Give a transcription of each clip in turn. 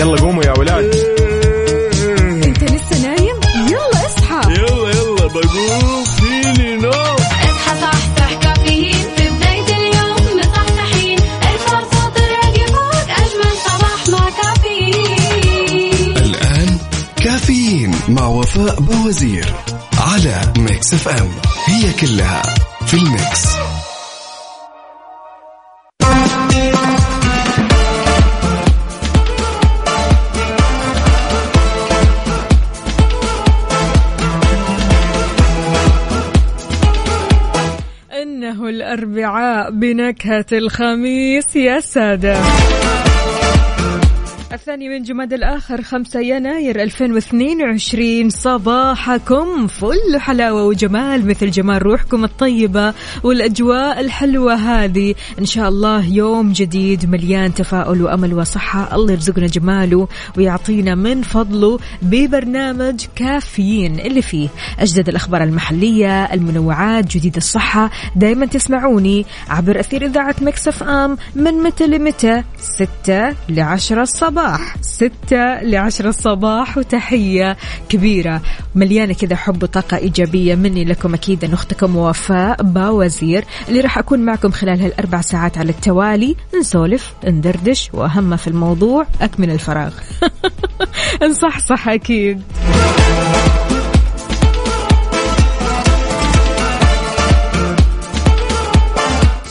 يلا قوموا يا ولاد. انت لسه نايم؟ يلا اصحى. يلا يلا بقوم فيني نو اصحى صحصح كافيين. في بداية اليوم مصحصحين. ارفع صوت الراديو فوق أجمل صباح مع كافيين. الآن كافيين مع وفاء بوازير على ميكس إف إم. هي كلها في الميكس. بنكهة الخميس يا سادة. الثاني من جماد الآخر 5 يناير 2022 صباحكم فل حلاوة وجمال مثل جمال روحكم الطيبة والأجواء الحلوة هذه. إن شاء الله يوم جديد مليان تفاؤل وأمل وصحة. الله يرزقنا جماله ويعطينا من فضله ببرنامج كافيين اللي فيه أجدد الأخبار المحلية المنوعات جديد الصحة. دايما تسمعوني عبر أثير إذاعة مكسف آم من متى لمتى؟ 6 ل 10 الصباح 6 ل 10 الصباح وتحية كبيرة. مليانة كذا حب وطاقة إيجابية مني لكم أكيد أن أختكم وفاء باوزير اللي راح أكون معكم خلال هالأربع ساعات على التوالي. نسولف ندردش وأهم في الموضوع أكمل الفراغ. نصحصح أكيد.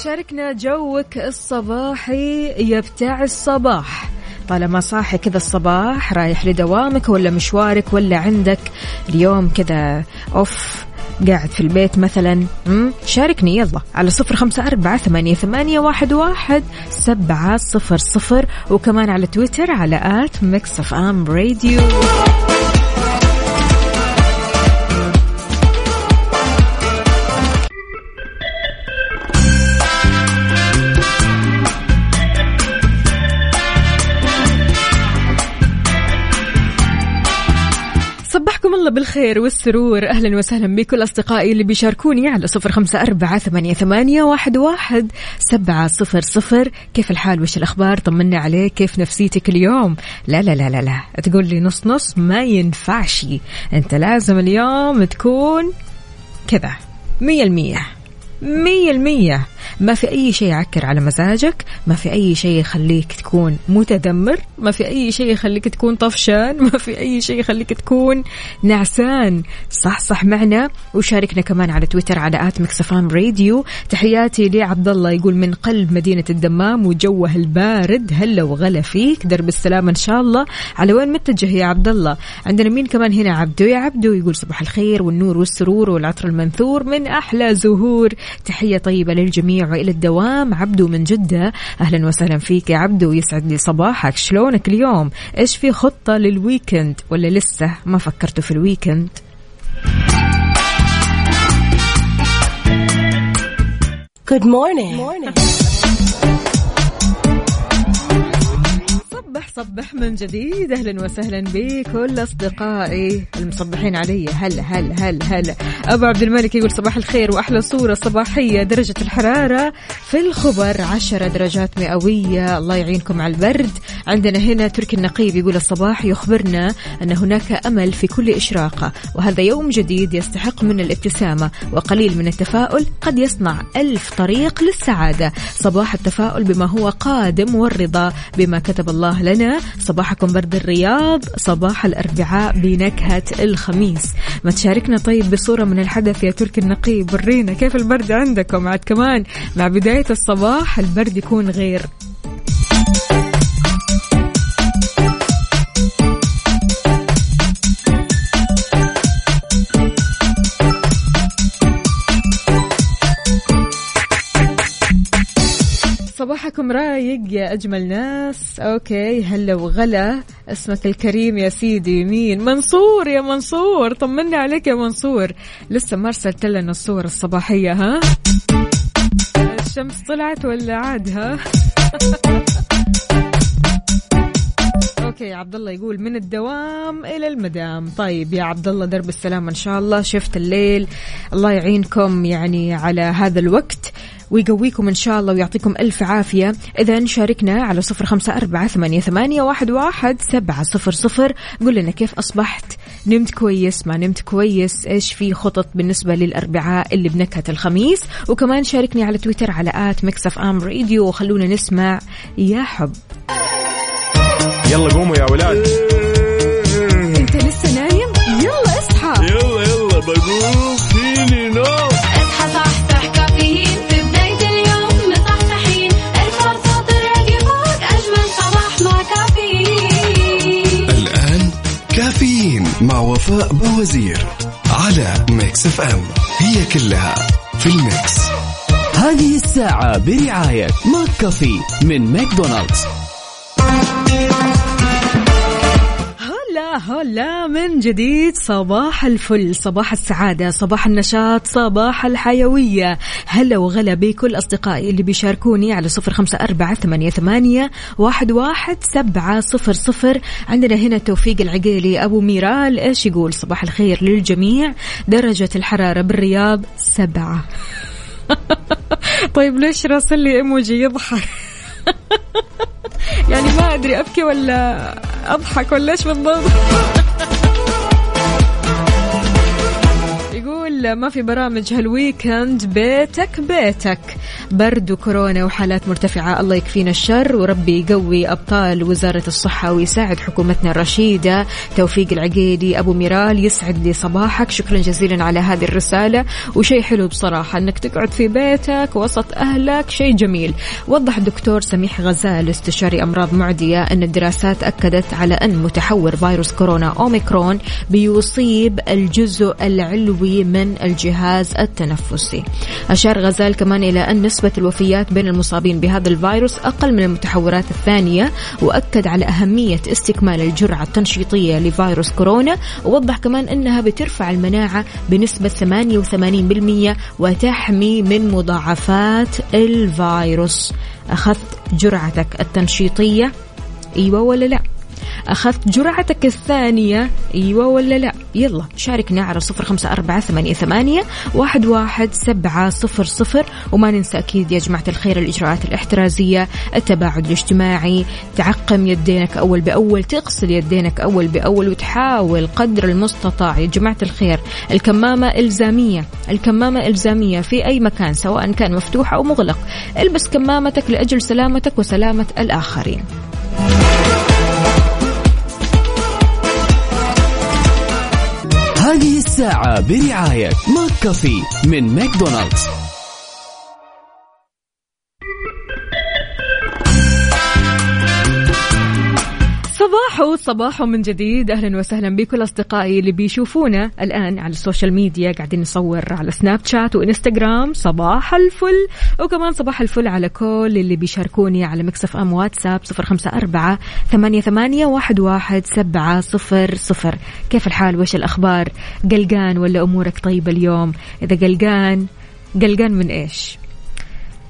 شاركنا جوك الصباحي يا بتاع الصباح طالما صاحي كذا الصباح رايح لدوامك ولا مشوارك ولا عندك اليوم كذا اوف قاعد في البيت مثلا؟ شاركني يلا على صفر خمسة أربعة ثمانية, ثمانية واحد, واحد سبعة صفر صفر وكمان على تويتر على at Mix FM Radio الله بالخير والسرور. أهلا وسهلا بكل أصدقائي اللي بيشاركوني على صفر خمسة أربعة ثمانية, ثمانية واحد, واحد سبعة صفر صفر. كيف الحال؟ وش الأخبار؟ طمنا عليك. كيف نفسيتك اليوم؟ لا لا لا لا لا. تقول لي نص نص ما ينفعش. أنت لازم اليوم تكون كذا. مية المية. مية المية. ما في أي شيء يعكر على مزاجك ما في أي شيء يخليك تكون متذمر ما في أي شيء يخليك تكون طفشان ما في أي شيء يخليك تكون نعسان. صح صح معنا. وشاركنا كمان على تويتر على at Mix FM Radio. تحياتي لعبد الله يقول من قلب مدينة الدمام وجوه البارد. هلا وغلا فيك درب السلامة إن شاء الله. على وين متجه يا عبد الله عندنا مين كمان هنا؟ عبدو يا عبدو يقول صباح الخير والنور والسرور والعطر المنثور من أحلى زهور. تحية طيبة للجميع وإلى الدوام عبدو من جدة أهلا وسهلا فيك يا عبدو يسعد لي صباحك شلونك اليوم إيش في خطة لل weekend ولا لسه ما فكرتوا في ال weekend Good morning. morning. صبح صبح من جديد. أهلا وسهلا بكل أصدقائي المصبحين علي. هلا هلا هلا هلا أبو عبد الملك يقول صباح الخير وأحلى صورة صباحية. درجة الحرارة في الخبر 10 درجات مئوية. الله يعينكم على البرد. عندنا هنا تركي النقيب يقول الصباح يخبرنا أن هناك أمل في كل إشراقة وهذا يوم جديد يستحق من الابتسامة وقليل من التفاؤل قد يصنع ألف طريق للسعادة. صباح التفاؤل بما هو قادم والرضا بما كتب الله لنا صباحكم برد الرياض صباح الأربعاء بنكهة الخميس. ما تشاركنا طيب بصورة من الحدث يا تركي النقيب ورينا كيف البرد عندكم. عاد كمان مع بداية الصباح البرد يكون غير صباحكم رايق يا أجمل ناس. أوكي هلا وغلا. اسمك الكريم يا سيدي مين؟ منصور يا منصور. طمنا عليك يا منصور. لسه ما أرسلت لنا الصور الصباحية ها؟ الشمس طلعت ولا عاد ها؟ أوكي عبد الله يقول من الدوام إلى المدام. طيب يا عبد الله درب السلامه إن شاء الله. شفت الليل. الله يعينكم يعني على هذا الوقت. ويقويكم إن شاء الله ويعطيكم ألف عافية. إذا شاركنا على صفر خمسة أربعة ثمانية, ثمانية واحد, واحد سبعة صفر صفر. قول لنا كيف أصبحت؟ نمت كويس؟ ما نمت كويس؟ إيش في خطط بالنسبة للأربعاء اللي بنكهة الخميس؟ وكمان شاركني على تويتر على آت مكسف أم راديو. وخلونا نسمع يا حب. يلا قوموا يا ولاد. أنت لسه نايم؟ يلا اصحى. يلا يلا بقوم. مع وفاء بوازير على Mix FM هي كلها في ال mix. هذه الساعة برعاية McCafé من ماكدونالدز. هلا من جديد صباح الفل صباح السعادة صباح النشاط صباح الحيوية. هلا وغلا بكل أصدقائي اللي بيشاركوني على صفر خمسة أربعة ثمانية, ثمانية واحد, واحد سبعة صفر صفر. عندنا هنا توفيق العقيلي أبو ميرال إيش يقول؟ صباح الخير للجميع. درجة الحرارة بالرياض سبعة. طيب ليش راسل لي إيموجي يضحك؟ يعني ما أدري أبكي ولا أضحك ولا إيش بالضبط. يقول ما في برامج هال weekend بيتك بيتك. برد وكورونا وحالات مرتفعة الله يكفينا الشر. وربي يقوي أبطال وزارة الصحة ويساعد حكومتنا الرشيدة. توفيق العقيدي أبو ميرال يسعد لي صباحك. شكرا جزيلا على هذه الرسالة. وشيء حلو بصراحة أنك تقعد في بيتك وسط أهلك. شيء جميل. وضح الدكتور سميح غزال استشاري أمراض معدية أن الدراسات أكدت على أن متحور فيروس كورونا أوميكرون بيصيب الجزء العلوي من الجهاز التنفسي. أشار غزال كمان إلى أن نسبة الوفيات بين المصابين بهذا الفيروس أقل من المتحورات الثانية وأكد على أهمية استكمال الجرعة التنشيطية لفيروس كورونا ووضح كمان أنها بترفع المناعة بنسبة 88% وتحمي من مضاعفات الفيروس. أخذت جرعتك التنشيطية؟ أيوة ولا لا؟ أخذت جرعتك الثانية أيوة ولا لا؟ يلا شاركنا على صفر خمسة أربعة ثمانية, ثمانية واحد, واحد سبعة صفر صفر. وما ننسى أكيد يا جماعة الخير الإجراءات الاحترازية التباعد الاجتماعي تعقم يدينك أول بأول تغسل يدينك أول بأول وتحاول قدر المستطاع. يا جماعة الخير الكمامة إلزامية الكمامة إلزامية في أي مكان سواء كان مفتوح أو مغلق. البس كمامتك لأجل سلامتك وسلامة الآخرين. هذه الساعة برعاية McCafé من ماكدونالدز. صباحو صباحو من جديد. أهلا وسهلا بكل اصدقائي اللي بيشوفونا الآن على ال social media. قاعدين نصور على Snapchat و Instagram. صباح الفل. وكمان صباح الفل على كل اللي بيشاركوني على Mix FM WhatsApp صفر خمسة أربعة ثمانية, ثمانية واحد, واحد سبعة صفر صفر. كيف الحال؟ وش الأخبار؟ قلقان ولا أمورك طيبة اليوم؟ إذا قلقان قلقان من إيش؟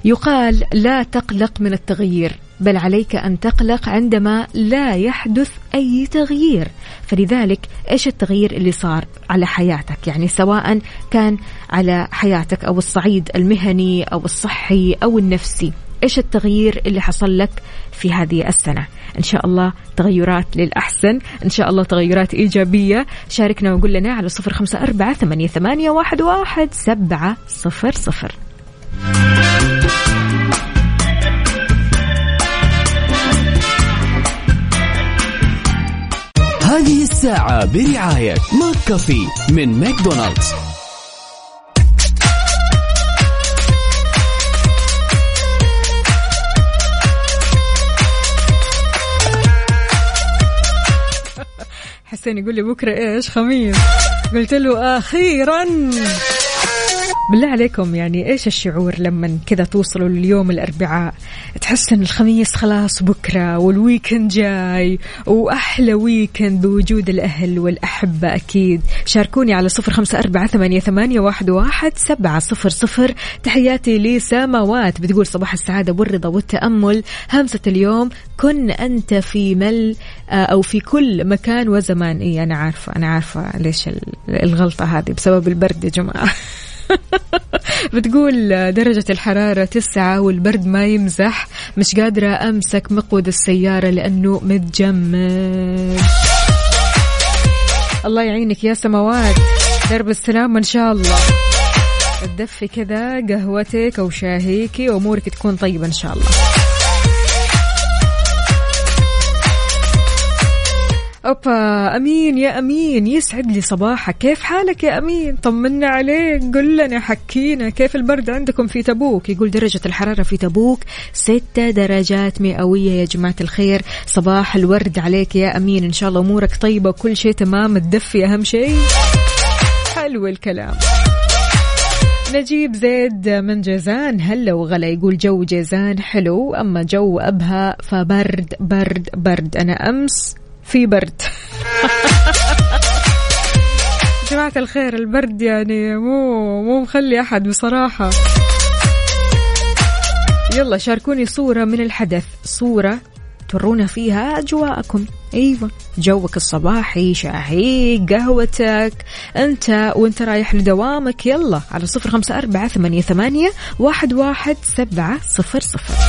يقال لا تقلق من التغيير. بل عليك أن تقلق عندما لا يحدث أي تغيير. فلذلك إيش التغيير اللي صار على حياتك؟ يعني سواء كان على حياتك أو الصعيد المهني أو الصحي أو النفسي إيش التغيير اللي حصل لك في هذه السنة؟ إن شاء الله تغيرات للأحسن إن شاء الله تغيرات إيجابية. شاركنا وقول لنا على صفر خمسة أربعة ثمانية, ثمانية واحد, واحد سبعة صفر صفر. الساعة برعاية McCafé من ماكدونالدز. حسين يقول لي بكرة إيش؟ خميس. قلت له أخيرا. بالله عليكم يعني إيش الشعور لما كذا توصلوا لليوم الأربعاء؟ تحس ان الخميس خلاص بكرة وال weekend جاي وأحلى weekend بوجود الأهل والأحبة أكيد. شاركوني على صفر خمسة أربعة ثمانية, ثمانية واحد, واحد سبعة صفر صفر. تحياتي لسماوات بتقول صباح السعادة والرضا والتأمل. همسة اليوم كن أنت في مل أو في كل مكان وزمان. اي أنا عارفة أنا عارفة ليش الغلطة هذه بسبب البرد يا جماعة. بتقول درجة الحرارة تسعة والبرد ما يمزح. مش قادرة أمسك مقود السيارة لأنه متجمد. الله يعينك يا سماوات درب السلامة إن شاء الله. تدفي كذا قهوتك أو شاهيكي وأمورك تكون طيبة إن شاء الله. اوبا أمين يا أمين يسعد لي صباحك. كيف حالك يا أمين؟ طمنا عليك. قل لنا حكينا كيف البرد عندكم في تبوك؟ يقول درجة الحرارة في تبوك ستة درجات مئوية. يا جماعة الخير صباح الورد عليك يا أمين. إن شاء الله أمورك طيبة وكل شيء تمام. تدفي أهم شيء. حلو الكلام. نجيب زيد من جيزان. هلا وغلا. يقول جو جيزان حلو. أما جو أبها فبرد برد برد. أنا أمس في برد. جماعة الخير البرد يعني مو مو مخلي أحد بصراحة. يلا شاركوني صورة من الحدث. صورة تورونا فيها أجواءكم. أيوة. جوك الصباحي شاهي قهوتك. أنت وأنت رايح لدوامك يلا على صفر خمسة أربعة ثمانية, ثمانية واحد, واحد سبعة صفر صفر.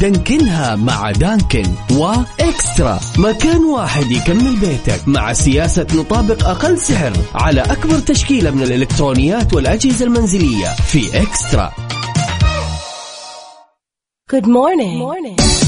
دانكنها مع Dunkin و eXtra مكان واحد يكمل بيتك مع سياسة نطابق أقل سعر على أكبر تشكيلة من الإلكترونيات والأجهزة المنزلية في eXtra Good morning. morning.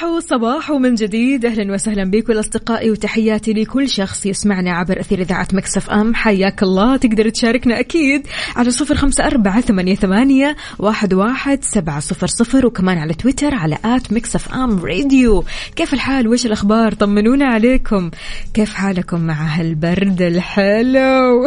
صباح صباح من جديد. أهلا وسهلا بكم اصدقائي وتحياتي لكل شخص يسمعنا عبر أثير إذاعة مكسف أم. حياك الله تقدر تشاركنا أكيد على صفر خمسة أربعة ثمانية, ثمانية واحد, واحد سبعة صفر صفر وكمان على تويتر على at Mix FM Radio. كيف الحال؟ وش الأخبار؟ طمنونا عليكم. كيف حالكم مع هالبرد الحلو؟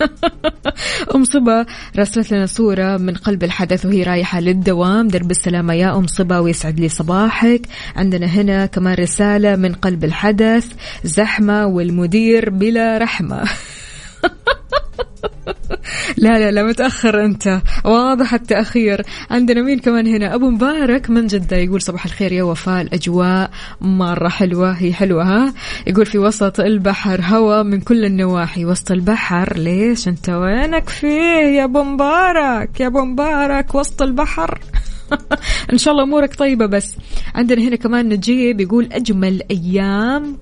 أم صبا راسلت لنا صورة من قلب الحدث وهي رايحة للدوام. درب السلامة يا أم صبا ويسعد لي صباحك. عندنا هنا كمان رسالة من قلب الحدث. زحمة والمدير بلا رحمة. لا لا لا متأخر أنت. واضح التأخير. عندنا مين كمان هنا؟ أبو مبارك من جدة يقول صباح الخير يا وفاء. الأجواء مرة حلوة. هي حلوة ها؟ يقول في وسط البحر هوا من كل النواحي. وسط البحر ليش أنت وينك فيه يا أبو مبارك؟ يا أبو مبارك وسط البحر. إن شاء الله أمورك طيبة بس. عندنا هنا كمان نجيب يقول أجمل أيام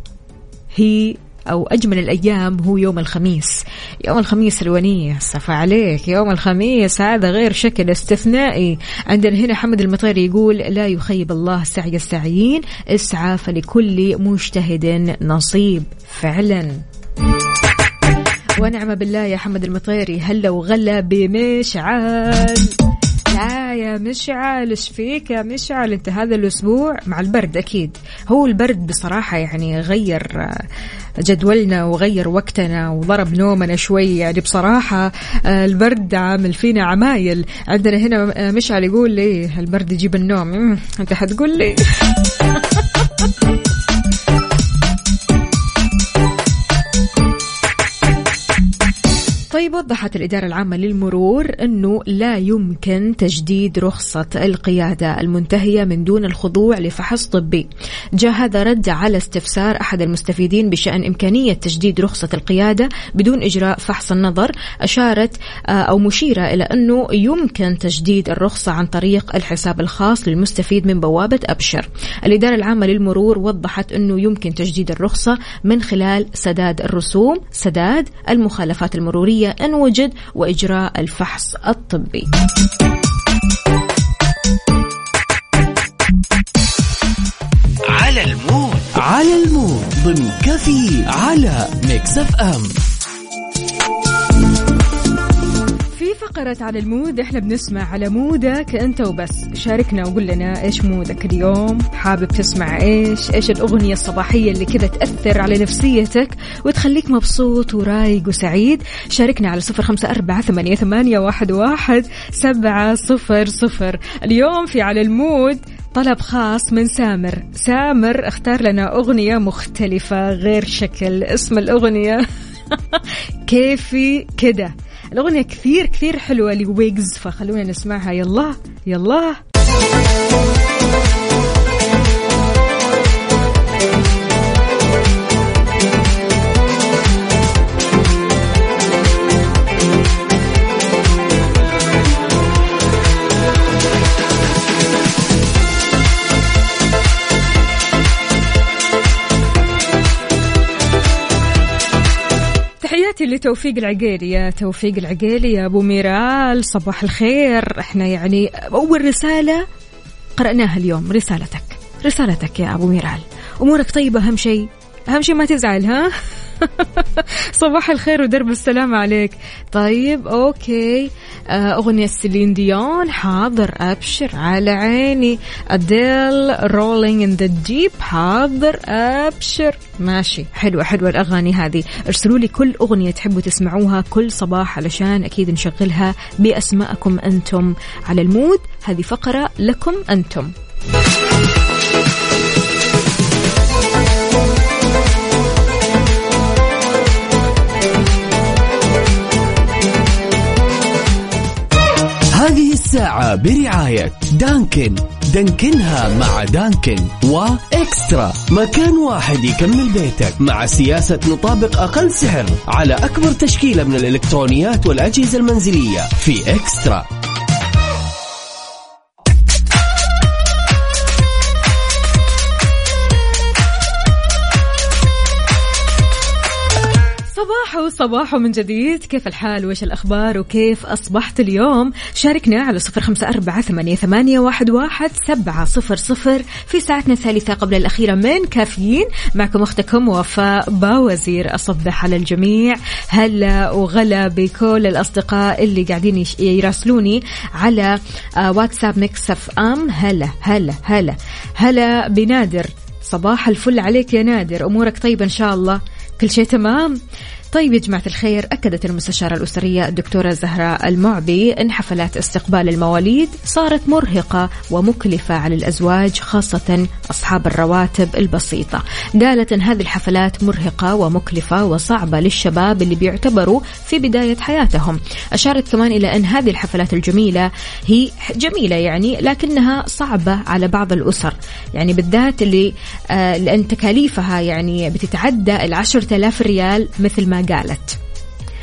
هي أو أجمل الأيام هو يوم الخميس. يوم الخميس الونيس عليك. يوم الخميس هذا غير شكل استثنائي. عندنا هنا حمد المطيري يقول لا يخيب الله سعي السعيين اسعى فلكل مجتهد نصيب. فعلا. ونعم بالله يا حمد المطيري هلا وغلا بمشعل. لا يا مشعل إيش فيك يا مشعل؟ أنت هذا الأسبوع مع البرد أكيد. هو البرد بصراحة يعني غير آه، جدولنا وغير وقتنا وضرب نومنا شوي. يعني بصراحة آه، البرد عامل فينا عمايل. عندنا هنا آه، مشعل يقول لي البرد يجيب النوم. أنت حتقول لي؟ طيب وضحت الإدارة العامة للمرور أنه لا يمكن تجديد رخصة القيادة المنتهية من دون الخضوع لفحص طبي. جاء هذا رد على استفسار أحد المستفيدين بشأن إمكانية تجديد رخصة القيادة بدون إجراء فحص النظر أشارت آه، أو مشيرة إلى أنه يمكن تجديد الرخصة عن طريق الحساب الخاص للمستفيد من بوابة أبشر. الإدارة العامة للمرور وضحت أنه يمكن تجديد الرخصة من خلال سداد الرسوم سداد المخالفات المرورية إن وجد وإجراء الفحص الطبي. على ال mood. على ال mood. ضمن كفي على Mix FM. فقرة على ال mood؟ إحنا بنسمع على mood ك أنت وبس. شاركنا وقول لنا إيش mood ك اليوم؟ حابب تسمع إيش؟ إيش الأغنية الصباحية اللي كذا تأثر على نفسيتك وتخليك مبسوط ورايق وسعيد؟ شاركنا على صفر خمسة أربعة ثمانية, ثمانية واحد, واحد سبعة صفر صفر. اليوم في على ال mood طلب خاص من سامر. سامر اختار لنا أغنية مختلفة غير شكل. اسم الأغنية كيفي كده. الأغنية كثير كثير حلوة لويجز فخلونا نسمعها. يلا يلا. تحياتي لتوفيق العقيلي يا توفيق العقيلي يا أبو ميرال صباح الخير. إحنا يعني أول رسالة قرأناها اليوم. رسالتك. رسالتك يا أبو ميرال. أمورك طيبة أهم شيء. أهم شيء ما تزعل ها؟ صباح الخير ودرب السلام عليك. طيب okay. آه، أغنية سيلين ديون حاضر أبشر على عيني. أديل Rolling in the Deep حاضر أبشر. ماشي حلوة حلوة الأغاني هذه. ارسلوا لي كل أغنية تحبوا تسمعوها كل صباح علشان أكيد نشغلها بأسماءكم أنتم. على المود هذه فقرة لكم أنتم. هذه الساعة برعاية دانكن. دانكنها مع دانكن وإكسترا. مكان واحد يكمل بيتك مع سياسة نطابق أقل سعر على أكبر تشكيلة من الإلكترونيات والأجهزة المنزلية في إكسترا. صباحو صباحو من جديد. كيف الحال؟ وإيش الأخبار؟ وكيف أصبحت اليوم؟ شاركنا على صفر خمسة أربعة ثمانية, واحد, واحد سبعة صفر صفر في ساعتنا الثالثة قبل الأخيرة من كافيين. معكم أختكم وفاء باوزير أصبح على الجميع. هلا وغلا بكل الأصدقاء اللي قاعدين يراسلوني على آه، واتساب Mix FM. هلا هلا هلا هلا بنادر. صباح الفل عليك يا نادر. أمورك طيبة إن شاء الله؟ كل شيء تمام؟ طيب يا جماعة الخير أكدت المستشارة الأسرية الدكتورة زهراء المعبي أن حفلات استقبال المواليد صارت مرهقة ومكلفة على الأزواج خاصة أصحاب الرواتب البسيطة. قالت أن هذه الحفلات مرهقة ومكلفة وصعبة للشباب اللي بيعتبروا في بداية حياتهم. أشارت كمان إلى أن هذه الحفلات الجميلة هي جميلة يعني لكنها صعبة على بعض الأسر. يعني بالذات اللي آه لأن تكاليفها يعني بتتعدى العشرة آلاف ريال مثل ما قالت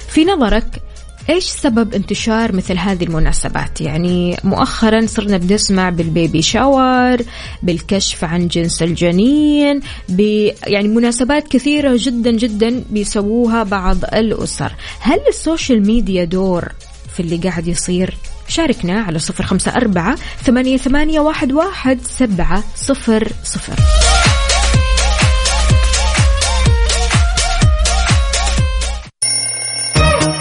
في نظرك إيش سبب انتشار مثل هذه المناسبات؟ يعني مؤخرا صرنا بنسمع بالبيبي شاور، بالكشف عن جنس الجنين، ب يعني مناسبات كثيرة جدا جدا بيسووها بعض الأسر، هل ال social media دور في اللي قاعد يصير؟ شاركنا على صفر خمسة أربعة ثمانية, ثمانية واحد, واحد سبعة صفر صفر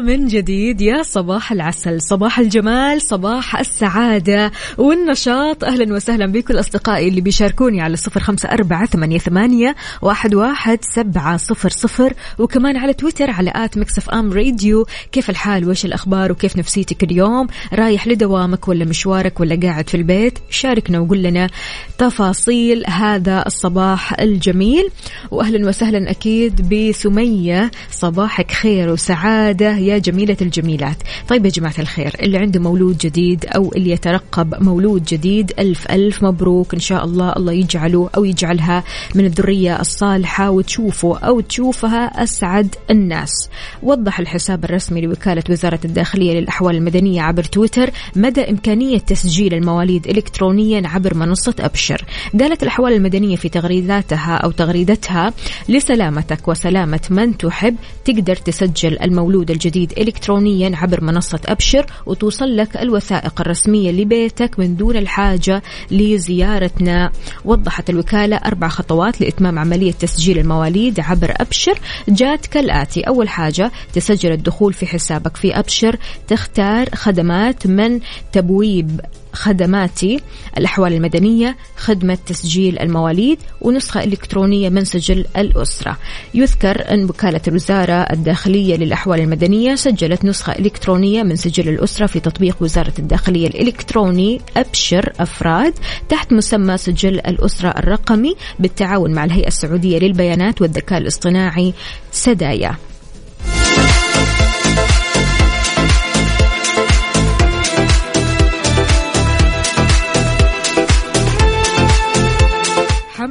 من جديد يا صباح العسل صباح الجمال صباح السعادة والنشاط. أهلا وسهلا بكل أصدقائي اللي بيشاركوني على صفر خمسة أربعة ثمانية, واحد, واحد سبعة صفر صفر. وكمان على تويتر على آت مكسف أم راديو. كيف الحال؟ وإيش الأخبار؟ وكيف نفسيتك اليوم؟ رايح لدوامك ولا مشوارك ولا قاعد في البيت؟ شاركنا وقول لنا تفاصيل هذا الصباح الجميل. وأهلا وسهلا أكيد بسمية. صباحك خير وسعادة. يا جميلة الجميلات. طيب يا جماعة الخير اللي عنده مولود جديد أو اللي يترقب مولود جديد ألف ألف مبروك إن شاء الله الله يجعله أو يجعلها من الذرية الصالحة وتشوفه أو تشوفها أسعد الناس. وضح الحساب الرسمي لوكالة وزارة الداخلية للأحوال المدنية عبر تويتر مدى إمكانية تسجيل المواليد إلكترونيا عبر منصة أبشر. قالت الأحوال المدنية في تغريداتها أو تغريدتها لسلامتك وسلامة من تحب تقدر تسجل المولود الجديد إلكترونيا عبر منصة أبشر وتوصل لك الوثائق الرسمية لبيتك من دون الحاجة لزيارتنا. وضحت الوكالة أربع خطوات لإتمام عملية تسجيل المواليد عبر أبشر. جات كالآتي أول حاجة تسجل الدخول في حسابك في أبشر. تختار خدمات من تبويب خدماتي الأحوال المدنية خدمة تسجيل المواليد ونسخة إلكترونية من سجل الأسرة. يذكر أن وكالة الوزارة الداخلية للأحوال المدنية سجلت نسخة إلكترونية من سجل الأسرة في تطبيق وزارة الداخلية الإلكتروني أبشر أفراد تحت مسمى سجل الأسرة الرقمي بالتعاون مع الهيئة السعودية للبيانات والذكاء الاصطناعي سدايا.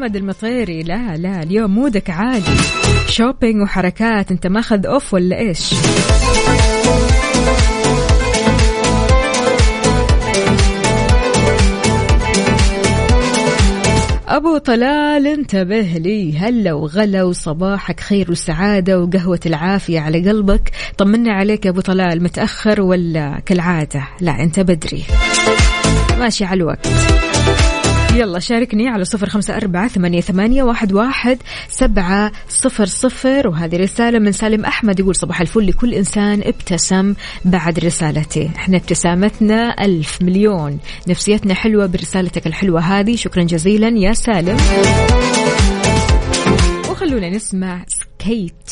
حمد المطيري. لا لا اليوم مودك عالي. شوبينج وحركات انت ماخذ أوف ولا إيش؟ أبو طلال انتبه لي. هلا وغلا وصباحك خير وسعادة وقهوة العافية على قلبك. طمنا عليك يا أبو طلال متأخر ولا كالعادة؟ لا أنت بدري. ماشي على الوقت. يلا شاركني على صفر خمسة أربعة ثمانية, ثمانية واحد, واحد سبعة صفر صفر. وهذه رسالة من سالم أحمد يقول صباح الفل لكل إنسان ابتسم بعد رسالته. إحنا ابتسامتنا ألف مليون. نفسيتنا حلوة برسالتك الحلوة هذه. شكرا جزيلا يا سالم. وخلونا نسمع سكيت.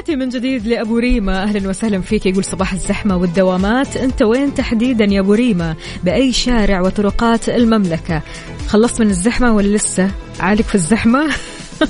تحياتي من جديد لأبو ريما. أهلا وسهلا فيك. يقول صباح الزحمة والدوامات. أنت وين تحديدا يا أبو ريما؟ بأي شارع وطرقات المملكة؟ خلصت من الزحمة ولا لسه؟ عالق في الزحمة؟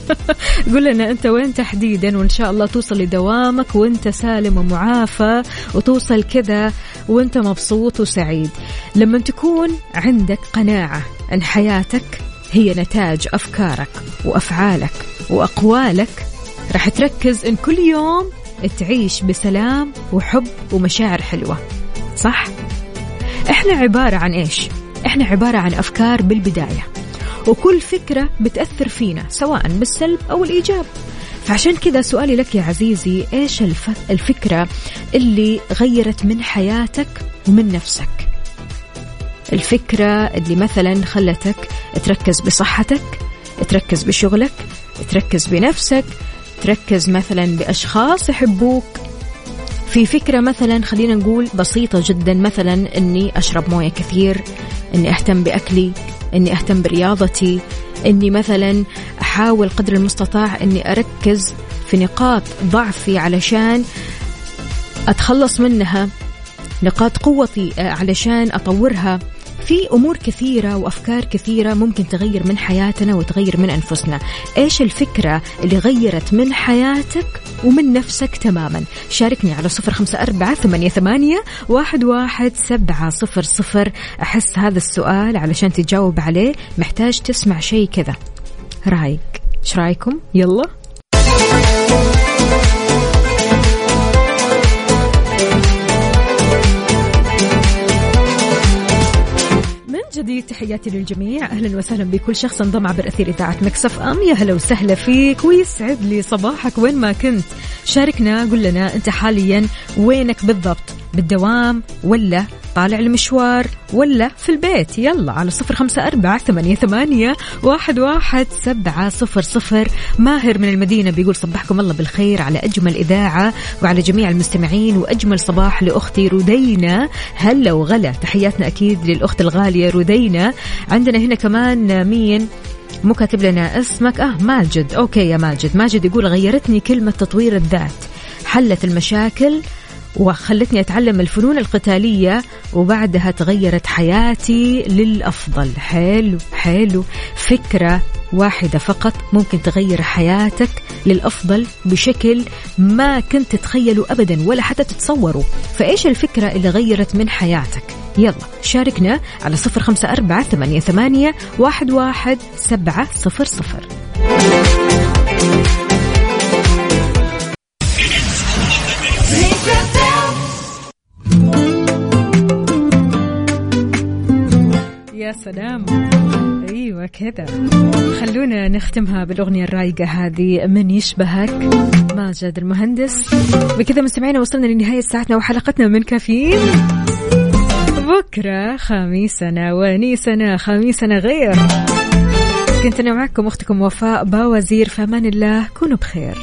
قول لنا أنت وين تحديدا وإن شاء الله توصل لدوامك وأنت سالم ومعافى وتوصل كذا وأنت مبسوط وسعيد. لما تكون عندك قناعة أن حياتك هي نتاج أفكارك وأفعالك وأقوالك راح تركز إن كل يوم تعيش بسلام وحب ومشاعر حلوة صح؟ إحنا عبارة عن إيش؟ إحنا عبارة عن أفكار بالبداية وكل فكرة بتأثر فينا سواء بالسلب أو الإيجاب. فعشان كذا سؤالي لك يا عزيزي إيش الف- الفكرة اللي غيرت من حياتك ومن نفسك؟ الفكرة اللي مثلا خلتك تركز بصحتك تركز بشغلك تركز بنفسك تركز مثلا بأشخاص يحبوك. في فكرة مثلا خلينا نقول بسيطة جدا مثلا أني أشرب موية كثير أني أهتم بأكلي أني أهتم برياضتي أني مثلا أحاول قدر المستطاع أني أركز في نقاط ضعفي علشان أتخلص منها نقاط قوتي علشان أطورها. في أمور كثيرة وأفكار كثيرة ممكن تغير من حياتنا وتغير من أنفسنا. إيش الفكرة اللي غيرت من حياتك ومن نفسك تماما؟ شاركني على صفر خمسة أربعة ثمانية, ثمانية واحد, واحد سبعة صفر صفر. أحس هذا السؤال علشان تجاوب عليه محتاج تسمع شيء كذا. رأيك. إيش رأيكم؟ يلا. جديد تحياتي للجميع. أهلا وسهلا بكل شخص انضم عبر أثير إذاعة مكسف أم. يا هلا وسهلا فيك ويسعد لي صباحك. وين ما كنت شاركنا قل لنا أنت حاليا وينك بالضبط. بالدوام ولا طالع المشوار ولا في البيت. يلا على صفر خمسة أربعة ثمانية, ثمانية واحد, واحد سبعة صفر صفر. ماهر من المدينة بيقول صبحكم الله بالخير على أجمل إذاعة وعلى جميع المستمعين وأجمل صباح لأختي رودينا هلا وغلا. تحياتنا أكيد للأخت الغالية رودينا عندنا هنا كمان مين؟ مو كاتب لنا اسمك. آه ماجد. أوكي يا ماجد. ماجد يقول غيرتني كلمة تطوير الذات. حلت المشاكل وخلتني أتعلم الفنون القتالية وبعدها تغيرت حياتي للأفضل. حلو حلو. فكرة واحدة فقط ممكن تغير حياتك للأفضل بشكل ما كنت تتخيله أبدا ولا حتى تتصوره. فإيش الفكرة اللي غيرت من حياتك؟ يلا شاركنا على صفر خمسة أربعة ثمانية, ثمانية واحد, واحد سبعة صفر صفر. يا سلام. أيوه كذا. خلونا نختمها بالأغنية الرايقة هذه من يشبهك ماجد المهندس. بكذا مستمعينا وصلنا لنهاية ساعتنا وحلقتنا من كافيين. بكرة خميسنا ونيسنا خميسنا غير. كنت أنا معكم أختكم وفاء باوزير فأمان الله كونوا بخير.